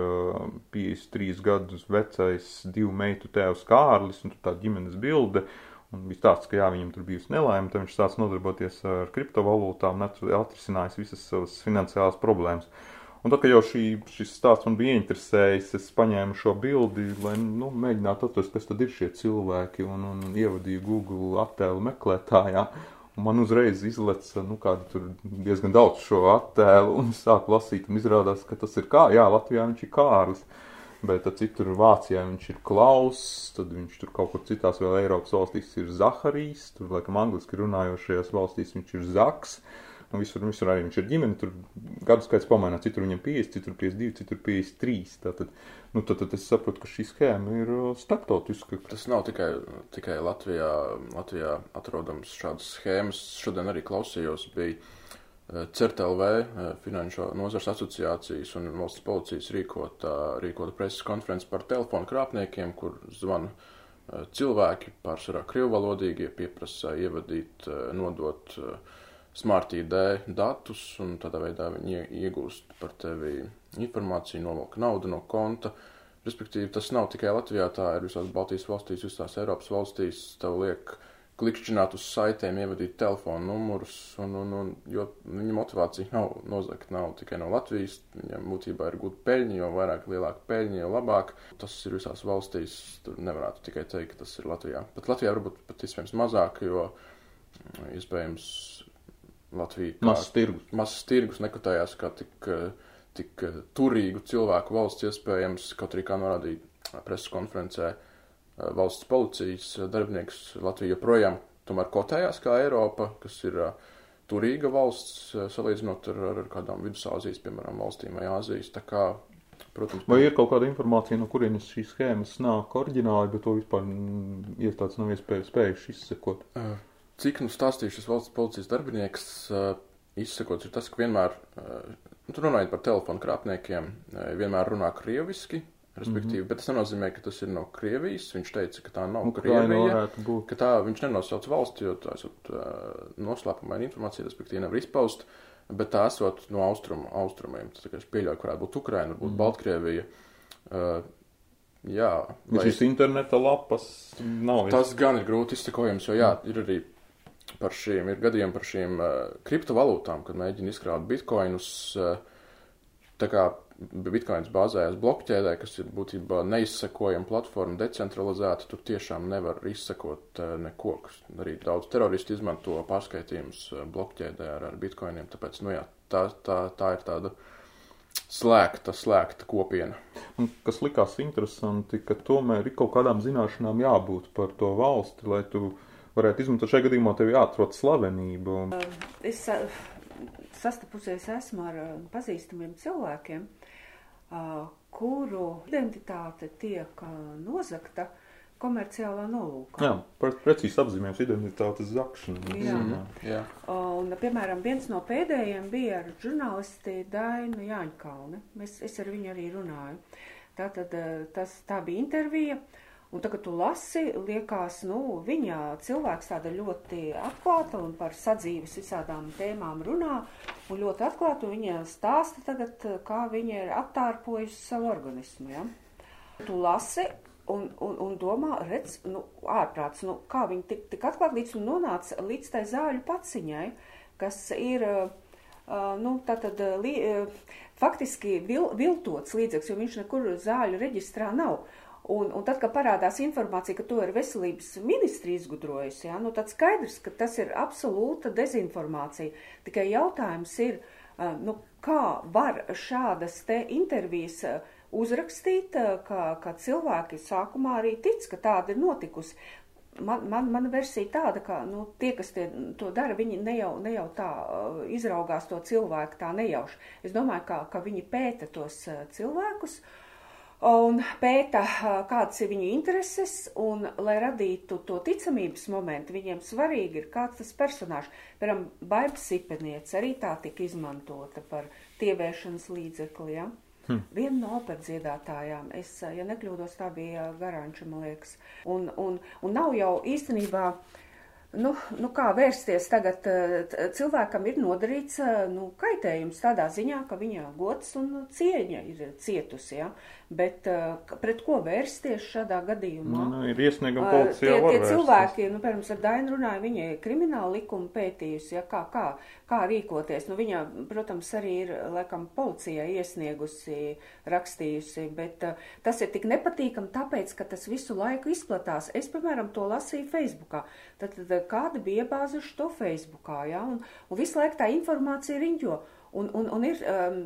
53 gadus vecais divu meitu tēvs Kārlis, un tur tā ģimenes bilde. Un bija tāds, ka jā, viņam tur bijusi nelaime, tad viņš sācis nodarboties ar kriptovalūtām un atrisinājis visas savas finansiālās problēmas. Un tad, kad jau šī, šis stāsts man bija interesējis, es paņēmu šo bildi, lai nu, mēģinātu atrast, kas tad ir šie cilvēki, un, un ievadīju Google attēlu meklētājā. Un man uzreiz izleca, nu, diezgan daudz šo attēlu, un es sāku lasīt, un izrādās, ka tas ir kā, jā, Latvijā viņš ir Kārlis, bet citur Vācijā viņš ir Klaus, tad viņš tur kaut kur citās vēl Eiropas valstīs ir Zaharijs, tur, laikam, angliski runājošajās valstīs viņš ir Zaks, nu, visur, visur arī viņš ir ģimene, tur gadu skaits pamainās, citur viņam 50, citur 52, citur 53, tātad, nu, tad, tad es saprotu, ka šī schēma ir uh, starptautiska. Tas nav tikai, tikai Latvijā, Latvijā atrodams šādas schēmas, šodien arī klausījos, bija uh, CERTLV, uh, Finanšu nozars asociācijas un valsts policijas rīkota, rīkota preses konferences par telefonu krāpniekiem, kur zvanu cilvēki, pārsvarā krievalodīgie, pieprasa ievadīt, nodot uh, Smart ID datus, un tādā veidā viņi iegūst par tevi informāciju, novelk naudu no konta. Respektīvi, tas nav tikai Latvijā, tā ir visās Baltijas valstīs, visās Eiropas valstīs. Tev liek klikšķināt uz saitēm, ievadīt telefonu numurus, un, un, un, jo viņa motivācija nav nozagt, nav tikai no Latvijas. Viņam būtībā ir gūt peļņu, jo vairāk lielāka peļņa, jo labāk. Tas ir visās valstīs, tur nevarētu tikai teikt, ka tas ir Latvijā. Pat Latvijā varbūt pat iespējams mazāk, jo iespējams Latvija mazs tirgus. Mazs tirgus nekotējās kā tik, tik turīgu cilvēku valsts iespējams, kaut arī kā norādīja preses konferencē valsts policijas darbinieks Latvija joprojām tomēr kotējās kā Eiropa, kas ir turīga valsts salīdzinot ar, ar kādām vidusāzijas, piemēram, valstīm vai Āzijas. Tā kā, protams, vai ir kaut kāda informācija, no kurienes šīs schēmas nāk oriģināli, bet to vispār mm, iestādes nav iespējuši izsekot? Uh Cik nu stāstīja šis valsts policijas darbinieks, izsakots, ir tas, ka vienmēr, nu, tur runājot par telefonu krāpniekiem, vienmēr runā krieviski, respektīvi, mm -hmm. bet tas nenozīmē, ka tas ir no Krievijas. Viņš teica, ka tā nav nu, Krievija, ka tā viņš nenosauc valsti, jo tā esot noslēpumaina informācija, respektīvi nevar izpaust, bet tā esot no austrumu, austrumiem. Tas, es pieļauju, varētu būt Ukraina, varbūt mm -hmm. Baltkrievija. Uh, jā. Bet šīs interneta lapas nav. Tas gan ir grūti izsekojams, jo jā, ir arī par šīm, ir gadījumi par šīm uh, kriptovalūtām, kad mēģina izkrāt bitkoinus. Uh, tā kā Bitcoins bāzējas blokķēdē, kas ir būtībā neizsekojama platforma, decentralizēta. Tur tiešām nevar izsekot uh, neko. Arī daudz teroristi izmanto pārskaitījumus blokķēdē ar, ar bitkoiniem. Tāpēc, nu jā, tā, tā, tā ir tāda slēgta, slēgta kopiena. Un, kas likās interesanti, ka tomēr ir kaut kādām zināšanām jābūt par to valsti, lai tu varētu izmantot šajā gadījumā, tev jāatrod slavenība. Un... Es sastapusies esmu ar pazīstamiem cilvēkiem, kuru identitāte tiek nozakta komerciālā nolūkā. Jā, precīzi apzīmējums identitātes zakšana. Jā. Mm, jā. Un, piemēram, viens no pēdējiem bija ar žurnālisti Dainu Jāņkalni. Es, es ar viņu arī runāju. Tātad tas, tā bija intervija. Uh, Un tagad tu lasi, liekas, nu, viņa cilvēks tāda ļoti atklāta un par sadzīves visādām tēmām runā, un ļoti atklāta, un viņa stāsta tagad, kā viņa ir attārpojusi savu organismu, ja? Tu lasi un, un, un domā, redz, nu, ārprāts, nu, kā viņa tik, tik atklāt līdz un nonāca līdz tai zāļu paciņai, kas ir, uh, nu, tātad, li, uh, faktiski vil, viltots līdzeks, jo viņš nekur zāļu reģistrā nav. Un, un tad, kad parādās informācija, ka to ir veselības ministri izgudrojusi, ja, nu, tad skaidrs, ka tas ir absolūta dezinformācija. Tikai jautājums ir, nu, kā var šādas te intervijas uzrakstīt, ka, ka cilvēki sākumā arī tic, ka tāda ir notikusi. Man, man, mana versija tāda, ka nu, tie, kas tie, to dara, viņi ne jau, ne jau tā izraugās to cilvēku tā nejauši. Es domāju, ka, ka viņi pēta tos cilvēkus. Uh, un pēta, kādas ir viņu intereses, un, lai radītu to ticamības momentu, viņiem svarīgi ir kāds tas personāžs. Piemēram, Baiba Sipenieca arī tā tika izmantota par tievēršanas līdzekli, ja? Hmm. Viena no operdziedātājām, es, ja nekļūdos, tā bija Garanča, man liekas. Un, un, un nav jau īstenībā Nu, nu kā vērsties tagad? Cilvēkam ir nodarīts nu, kaitējums tādā ziņā, ka viņa gods un cieņa ir cietusi. Ja? Bet pret ko vērsties šādā gadījumā? Nu, ir iesnieguma policijā. Tie, tie cilvēki, nu, pirms ar Dainu runāja, viņa ir krimināla likuma pētījusi, ja? kā, kā, kā rīkoties. Nu, viņa, protams, arī ir, laikam, policijai iesniegusi, rakstījusi, bet uh, tas ir tik nepatīkam, tāpēc, ka tas visu laiku izplatās. Es, piemēram, to lasīju Facebookā. Tad, tad kādi bija iebāzuši to Facebookā, ja, un, un visu laiku tā informācija riņķo. Un, un, un ir um,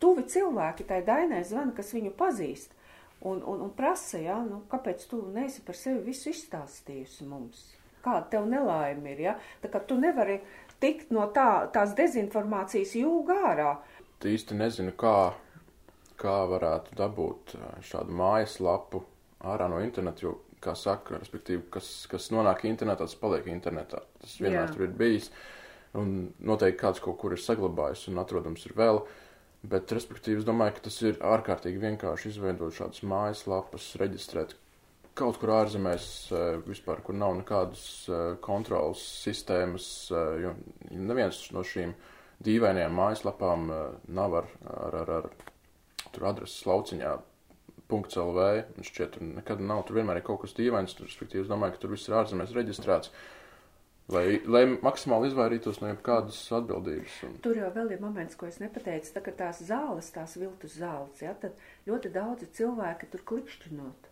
tuvi cilvēki, tai dainai zvana, kas viņu pazīst, un, un, un prasa, ja, nu, kāpēc tu neesi par sevi visu izstāstījusi mums? Kāda tev nelaime ir, ja? Tā kā tu nevari tikt no tā, tās dezinformācijas jūgā ārā. Tu īsti nezinu, kā, kā varētu dabūt uh, šādu mājaslapu ārā no interneta, jo kā saka, respektīvi, kas, kas nonāk internetā, tas paliek internetā. Tas vienmēr Jā. tur ir bijis. Un noteikti kāds kaut kur ir saglabājis un atrodams ir vēl. Bet, respektīvi, es domāju, ka tas ir ārkārtīgi vienkārši izveidot šādas mājaslapas, reģistrēt kaut kur ārzemēs, eh, vispār, kur nav nekādas eh, kontrolas sistēmas, eh, jo neviens no šīm dīvainajām mājaslapām nav ar, ar, ar, ar tur adreses lauciņā .lv. Šķiet, tur nekad nav. Tur vienmēr ir kaut kas dīvains. Tur, respektīvi, es domāju, ka tur viss ir ārzemēs reģistrēts. Lai, lai maksimāli izvairītos no jebkādas atbildības. Un... Tur jau vēl ir moments, ko es nepateicu. Tā kā tās zāles, tās viltus zāles, ja, tad ļoti daudzi cilvēki tur klikšķinot.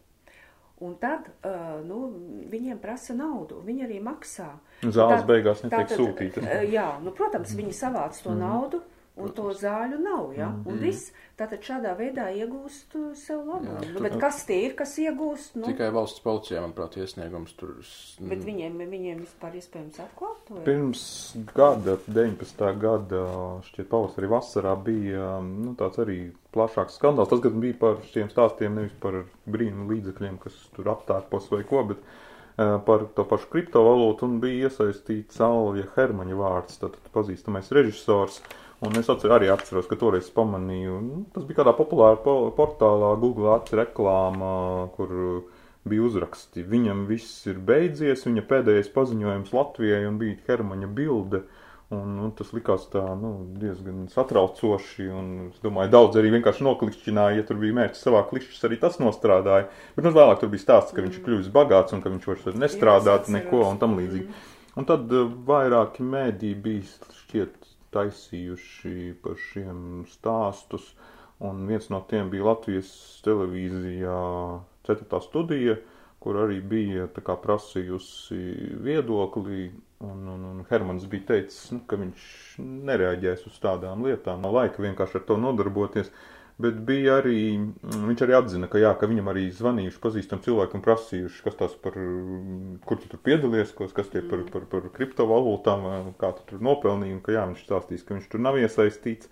Un tad uh, nu, viņiem prasa naudu, viņi arī maksā. Zāles tad, beigās netiek sūtītas. Uh, jā, nu, protams, viņi savāc to mm. naudu, un to zāļu nav. Ja? Mm. Un viss tātad šādā veidā iegūst uh, sev labumu. Nu, bet kas tie ir, kas iegūst? Nu? Tikai valsts policijā, manuprāt, iesniegums tur. Mm. Bet viņiem, viņiem vispār iespējams atklāt to? Pirms gada, 19. gada, šķiet pavasarī vasarā bija um, nu, tāds arī plašāks skandāls. Tas gan bija par šiem stāstiem, nevis par brīnumu līdzekļiem, kas tur aptārpos vai ko, bet par to pašu kriptovalūtu un bija iesaistīts Alvija Hermaņa vārds, tātad pazīstamais režisors. Un es atcer, arī atceros, ka toreiz pamanīju, nu, tas bija kādā populārā portālā, Google Ads reklāmā, kur bija uzraksti. Viņam viss ir beidzies, viņa pēdējais paziņojums Latvijai un bija Hermaņa bilde. Uh, Un, nu, tas likās tā, nu, diezgan satraucoši. Un, es domāju, daudz arī vienkārši noklikšķināja, ja tur bija mērķis savā klišķis, arī tas nostrādāja. Bet nu, vēlāk tur bija stāsts, ka mm. viņš kļuvis bagāts un ka viņš vairs nestrādāt neko un tam līdzīgi. Mm. Un tad uh, vairāki mēdī bija šķiet taisījuši par šiem stāstus. Un viens no tiem bija Latvijas televīzijā 4. studija, kur arī bija kā, prasījusi viedokli Un, un, un Hermans bija teicis, nu, ka viņš nereaģēs uz tādām lietām, nav laika vienkārši ar to nodarboties. Bet bija arī, viņš arī atzina, ka, jā, ka viņam arī zvanījuši pazīstam cilvēku un prasījuši, kas tas par, kur tu tur piedalies, kas tie par, par, par kriptovalūtām, kā tu tur nopelnīji, un ka jā, viņš stāstīs, ka viņš tur nav iesaistīts.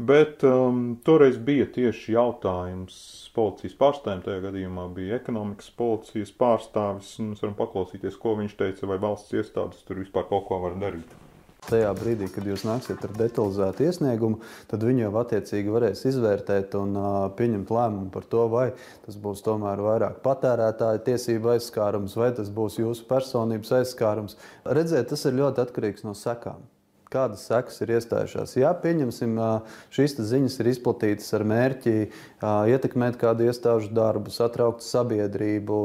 Bet um, toreiz bija tieši jautājums policijas pārstāvjiem, tajā gadījumā bija ekonomikas policijas pārstāvis, mēs varam paklausīties, ko viņš teica, vai valsts iestādes tur vispār kaut ko var darīt. Tajā brīdī, kad jūs nāksiet ar detalizētu iesniegumu, tad viņi jau attiecīgi varēs izvērtēt un uh, pieņemt lēmumu par to, vai tas būs tomēr vairāk patērētāja tiesība aizskārums, vai tas būs jūsu personības aizskārums. Redzēt, tas ir ļoti atkarīgs no sekām kādas sekas ir iestājušās. Jā, pieņemsim, šīs ziņas ir izplatītas ar mērķi ietekmēt kādu iestāžu darbu, satraukt sabiedrību,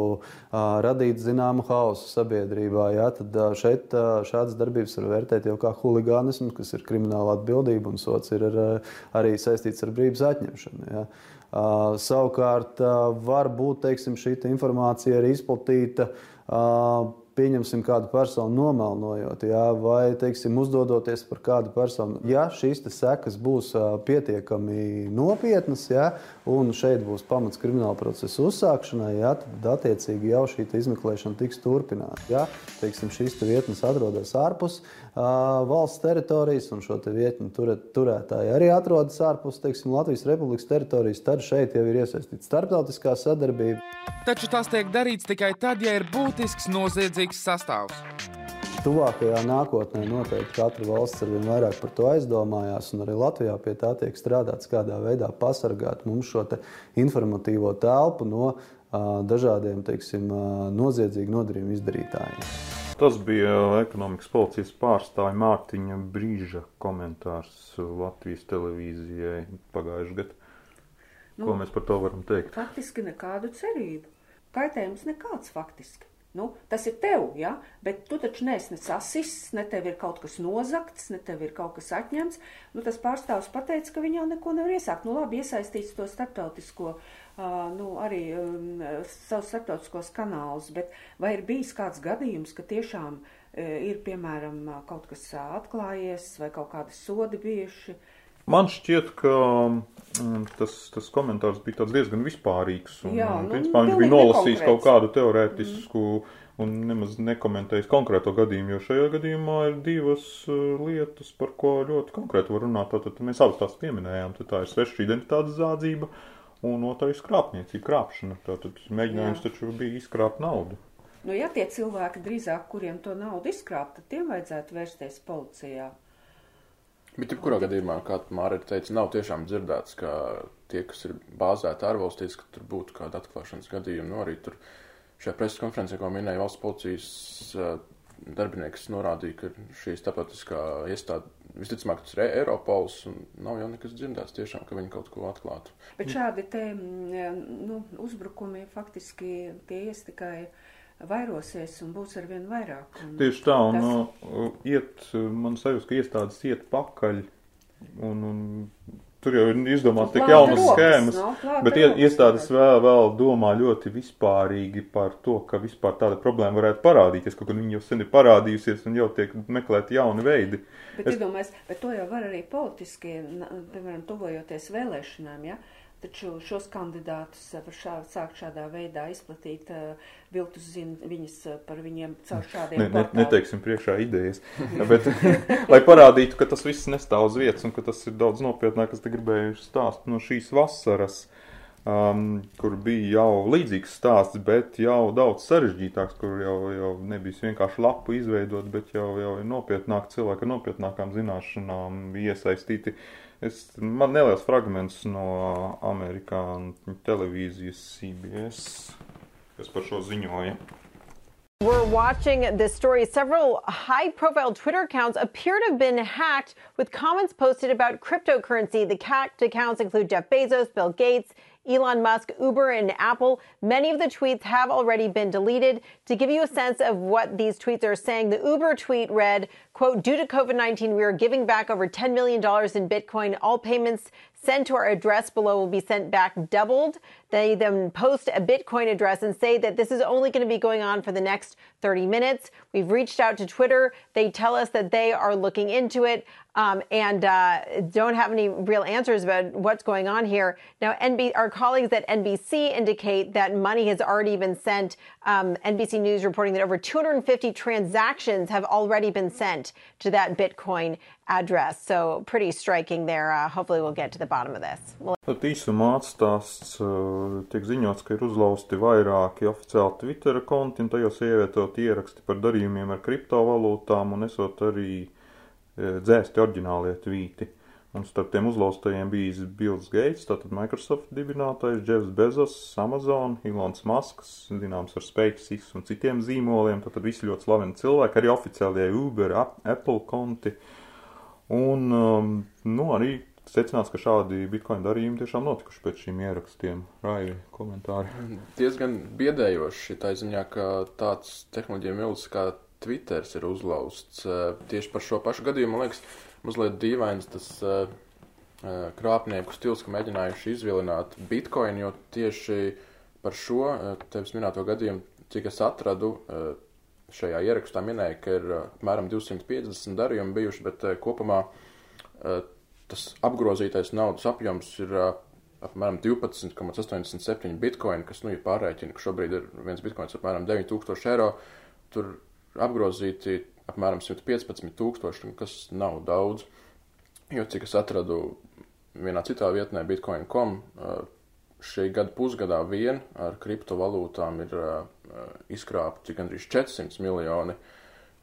radīt zināmu hausu sabiedrībā. Jā, tad šeit šādas darbības var vērtēt jau kā huligānismu, kas ir krimināla atbildība, un sots ir ar, arī saistīts ar brīvības atņemšanu. Uh, savukārt, var būt teiksim, šī informācija arī izplatīta pieņemsim kādu personu nomelnojot, jā, vai teiksim, uzdodoties par kādu personu. Ja šīs sekas būs pietiekami nopietnas, jā, un šeit būs pamats krimināla procesa uzsākšanai, jā, tad attiecīgi jau šī izmeklēšana tiks turpināta. Ja teiksim, šīs vietnes atrodas ārpus valsts teritorijas, un šo te vietņu turēt, turētāji arī atrodas ārpus teiksim, Latvijas Republikas teritorijas, tad šeit jau ir iesaistīta starptautiskā sadarbība. Taču tas tiek darīts tikai tad, ja ir būtisks noziedzīgs sastāvs. Tuvākajā nākotnē noteikti katra valsts ar vien vairāk par to aizdomājās, un arī Latvijā pie tā tiek strādāts, kādā veidā pasargāt mums šo te informatīvo telpu no uh, dažādiem teiksim, uh, noziedzīgu nodarījumu izdarītājiem. Tas bija ekonomikas policijas pārstāvja Mārtiņa Brīža komentārs Latvijas televīzijai pagājušajā gadā. Nu, Ko mēs par to varam teikt? Faktiski nekādu cerību. Kaitējums nekāds faktiski. Nu, tas ir tev, ja? bet tu taču neesi ne sasists, ne tev ir kaut kas nozakts, ne tev ir kaut kas atņemts. Nu, tas pārstāvs pateica, ka viņi jau neko nevar iesākt. Nu, labi, iesaistīts to starptautisko, uh, nu, arī um, savus starptautiskos kanālus, bet vai ir bijis kāds gadījums, ka tiešām uh, ir, piemēram, kaut kas atklājies vai kaut kādi sodi bijuši? Man šķiet, ka tas, tas komentārs bija diezgan vispārīgs. Un, Jā, nu, principā, viņš bija nolasījis kaut kādu teorētisku mm. un nemaz nekomentējis konkrēto gadījumu, jo šajā gadījumā ir divas uh, lietas, par ko ļoti konkrēti var runāt. Tātad mēs abas tās pieminējām. Tad tā ir sveša identitātes zādzība un otrais krāpniecība, krāpšana. Tātad mēģinājums Jā. taču bija izkrāpt naudu. Nu, ja tie cilvēki drīzāk, kuriem to naudu izkrāpt, tad tiem vajadzētu vērsties policijā. Bet, jebkurā gadījumā, kā Mārija teica, nav tiešām dzirdēts, ka tie, kas ir bāzēti ārvalstīs, ka tur būtu kāda atklāšanas gadījuma. Nu, arī tur šajā preses konferencē, ko minēja valsts policijas darbinieks, norādīja, ka šī starptautiskā iestāde visticamāk tas ir Eiropols, un nav jau nekas dzirdēts tiešām, ka viņi kaut ko atklātu. Bet šādi te nu, uzbrukumi faktiski tie ies tikai vairosies un būs ar vien vairāk. Un Tieši tā, un tas... Uh, iet, man sajūta, ka iestādes iet pakaļ, un, un tur jau ir izdomāts tik jaunas schēmas, no, bet iestādes vēl, vēl domā ļoti vispārīgi par to, ka vispār tāda problēma varētu parādīties, kaut gan viņi jau sen ir parādījusies un jau tiek meklēti jauni veidi. Bet, es... iedomājies, bet to jau var arī politiski, piemēram, tuvojoties vēlēšanām, ja? Taču šos kandidātus var šā, sākt šādā veidā izplatīt, uh, viltus zina viņas uh, par viņiem caur šādiem ne, ne, Neteiksim priekšā idejas, bet lai parādītu, ka tas viss nestāv uz vietas un ka tas ir daudz nopietnāk, kas te gribējuši stāst no šīs vasaras. um, kur bija jau līdzīgs stāsts, bet jau daudz sarežģītāks, kur jau, jau nebija vienkārši lapu izveidot, bet jau, jau ir nopietnāk cilvēki ar nopietnākām zināšanām iesaistīti. Es, man neliels fragments no amerikāņu televīzijas CBS, kas par šo ziņoja. We're watching this story. Several high profile Twitter accounts appear to have been hacked with comments posted about cryptocurrency. The hacked accounts include Jeff Bezos, Bill Gates, Elon Musk, Uber, and Apple. Many of the tweets have already been deleted. To give you a sense of what these tweets are saying, the Uber tweet read, quote, due to COVID-19, we are giving back over $10 million in Bitcoin. All payments sent to our address below will be sent back doubled. They then post a Bitcoin address and say that this is only going to be going on for the next 30 minutes. We've reached out to Twitter. They tell us that they are looking into it um, and uh, don't have any real answers about what's going on here. Now, NB- our colleagues at NBC indicate that money has already been sent. Um, NBC News reporting that over 250 transactions have already been sent to that Bitcoin address. So pretty striking there. Uh, hopefully, we'll get to the bottom of this. We'll Tad īsumā atstāsts uh, tiek ziņots, ka ir uzlauzti vairāki oficiāli Twitter konti, un tajos ievietot ieraksti par darījumiem ar kriptovalūtām, un esot arī uh, dzēsti oriģinālie tvīti. Un starp tiem uzlauztajiem bijis Bills Gates, tātad Microsoft dibinātais, Jeffs Bezos, Amazon, Ilons Masks, zināms ar SpaceX un citiem zīmoliem, tātad visi ļoti slaveni cilvēki, arī oficiālie Uber, Apple konti. Un, um, nu, arī secināts, ka šādi bitkoina darījumi tiešām notikuši pēc šīm ierakstiem. Raivi komentāri. Diezgan biedējoši tā ziņā, ka tāds tehnoloģija milzis kā Twitters ir uzlauzts. Tieši par šo pašu gadījumu, man liekas, mazliet dīvains tas uh, krāpnieku stils, ka mēģinājuši izvilināt bitkoinu, jo tieši par šo tevis minēto gadījumu, cik es atradu, šajā ierakstā minēja, ka ir apmēram 250 darījumi bijuši, bet kopumā tas apgrozītais naudas apjoms ir apmēram 12,87 bitkoini, kas, nu, ja pārreķina, ka šobrīd ir viens bitkoins apmēram 9000 eiro, tur apgrozīti apmēram 115 tūkstoši, kas nav daudz, jo, cik es atradu vienā citā vietnē bitcoin.com, šī gada pusgadā vien ar kriptovalūtām ir izkrāpti gandrīz 400 miljoni.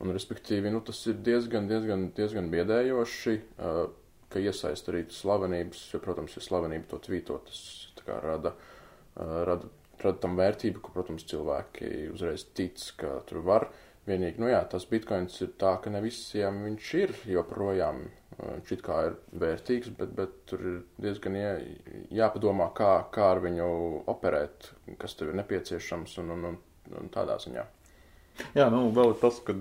Un, respektīvi, nu, tas ir diezgan, diezgan, diezgan biedējoši, uh, ka iesaist arī slavenības, jo, protams, ja slavenība to tvītot, tas kā, rada, uh, rada, rada tam vērtību, ka, protams, cilvēki uzreiz tic, ka tur var. Vienīgi, nu jā, tas bitkoins ir tā, ka ne visiem viņš ir joprojām Viņš it kā ir vērtīgs, bet, bet tur ir diezgan jā, jāpadomā, kā, kā ar viņu operēt, kas tev ir nepieciešams un, un, un tādā ziņā. Jā, nu vēl tas, ka,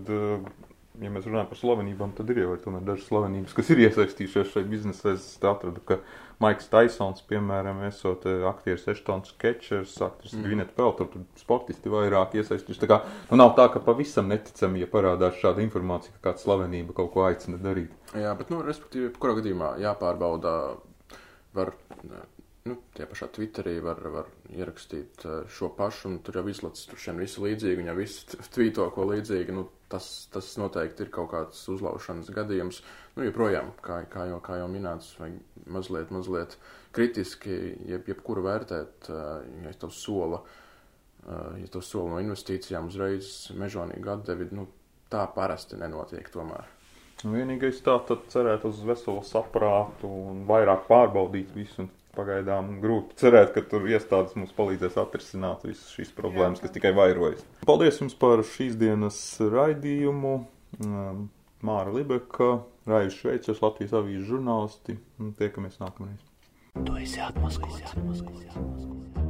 ja mēs runājam par slavenībām, tad ir jau tomēr dažas slavenības, kas ir iesaistījušies šajā biznesā. Es atradu, ka Maiks Taisons, piemēram, esot aktieris Eštons Kečers, aktieris mm. Gvinet Peltor, tur sportisti vairāk iesaistījuši. Tā kā, nu nav tā, ka pavisam neticami, ja parādās šāda informācija, ka kāda slavenība kaut ko aicina darīt. Jā, bet, nu, respektīvi, kurā gadījumā jāpārbauda, var, nu, tie pašā Twitterī var, var ierakstīt šo pašu, un tur jau izlacis, tur šiem visi līdzīgi, un ja visi tvīto ko līdzīgi, nu, tas, tas noteikti ir kaut kāds uzlaušanas gadījums. Nu, joprojām, kā, kā, jau, kā jau minēts, vajag mazliet, mazliet kritiski, jeb, jebkuru vērtēt, ja tev sola, ja tev sola no investīcijām uzreiz mežonīgi atdevi, nu, tā parasti nenotiek tomēr. Nu, vienīgais tā tad cerēt uz veselu saprātu un vairāk pārbaudīt visu. Pagaidām grūti cerēt, ka tur iestādes mums palīdzēs atrisināt visas šīs problēmas, Jā. kas tikai vairojas. Paldies jums par šīs dienas raidījumu. Māra Libeka, Raivis Šveicos, Latvijas avīzes žurnālisti. Tiekamies nākamreiz. Tu esi atmaskots.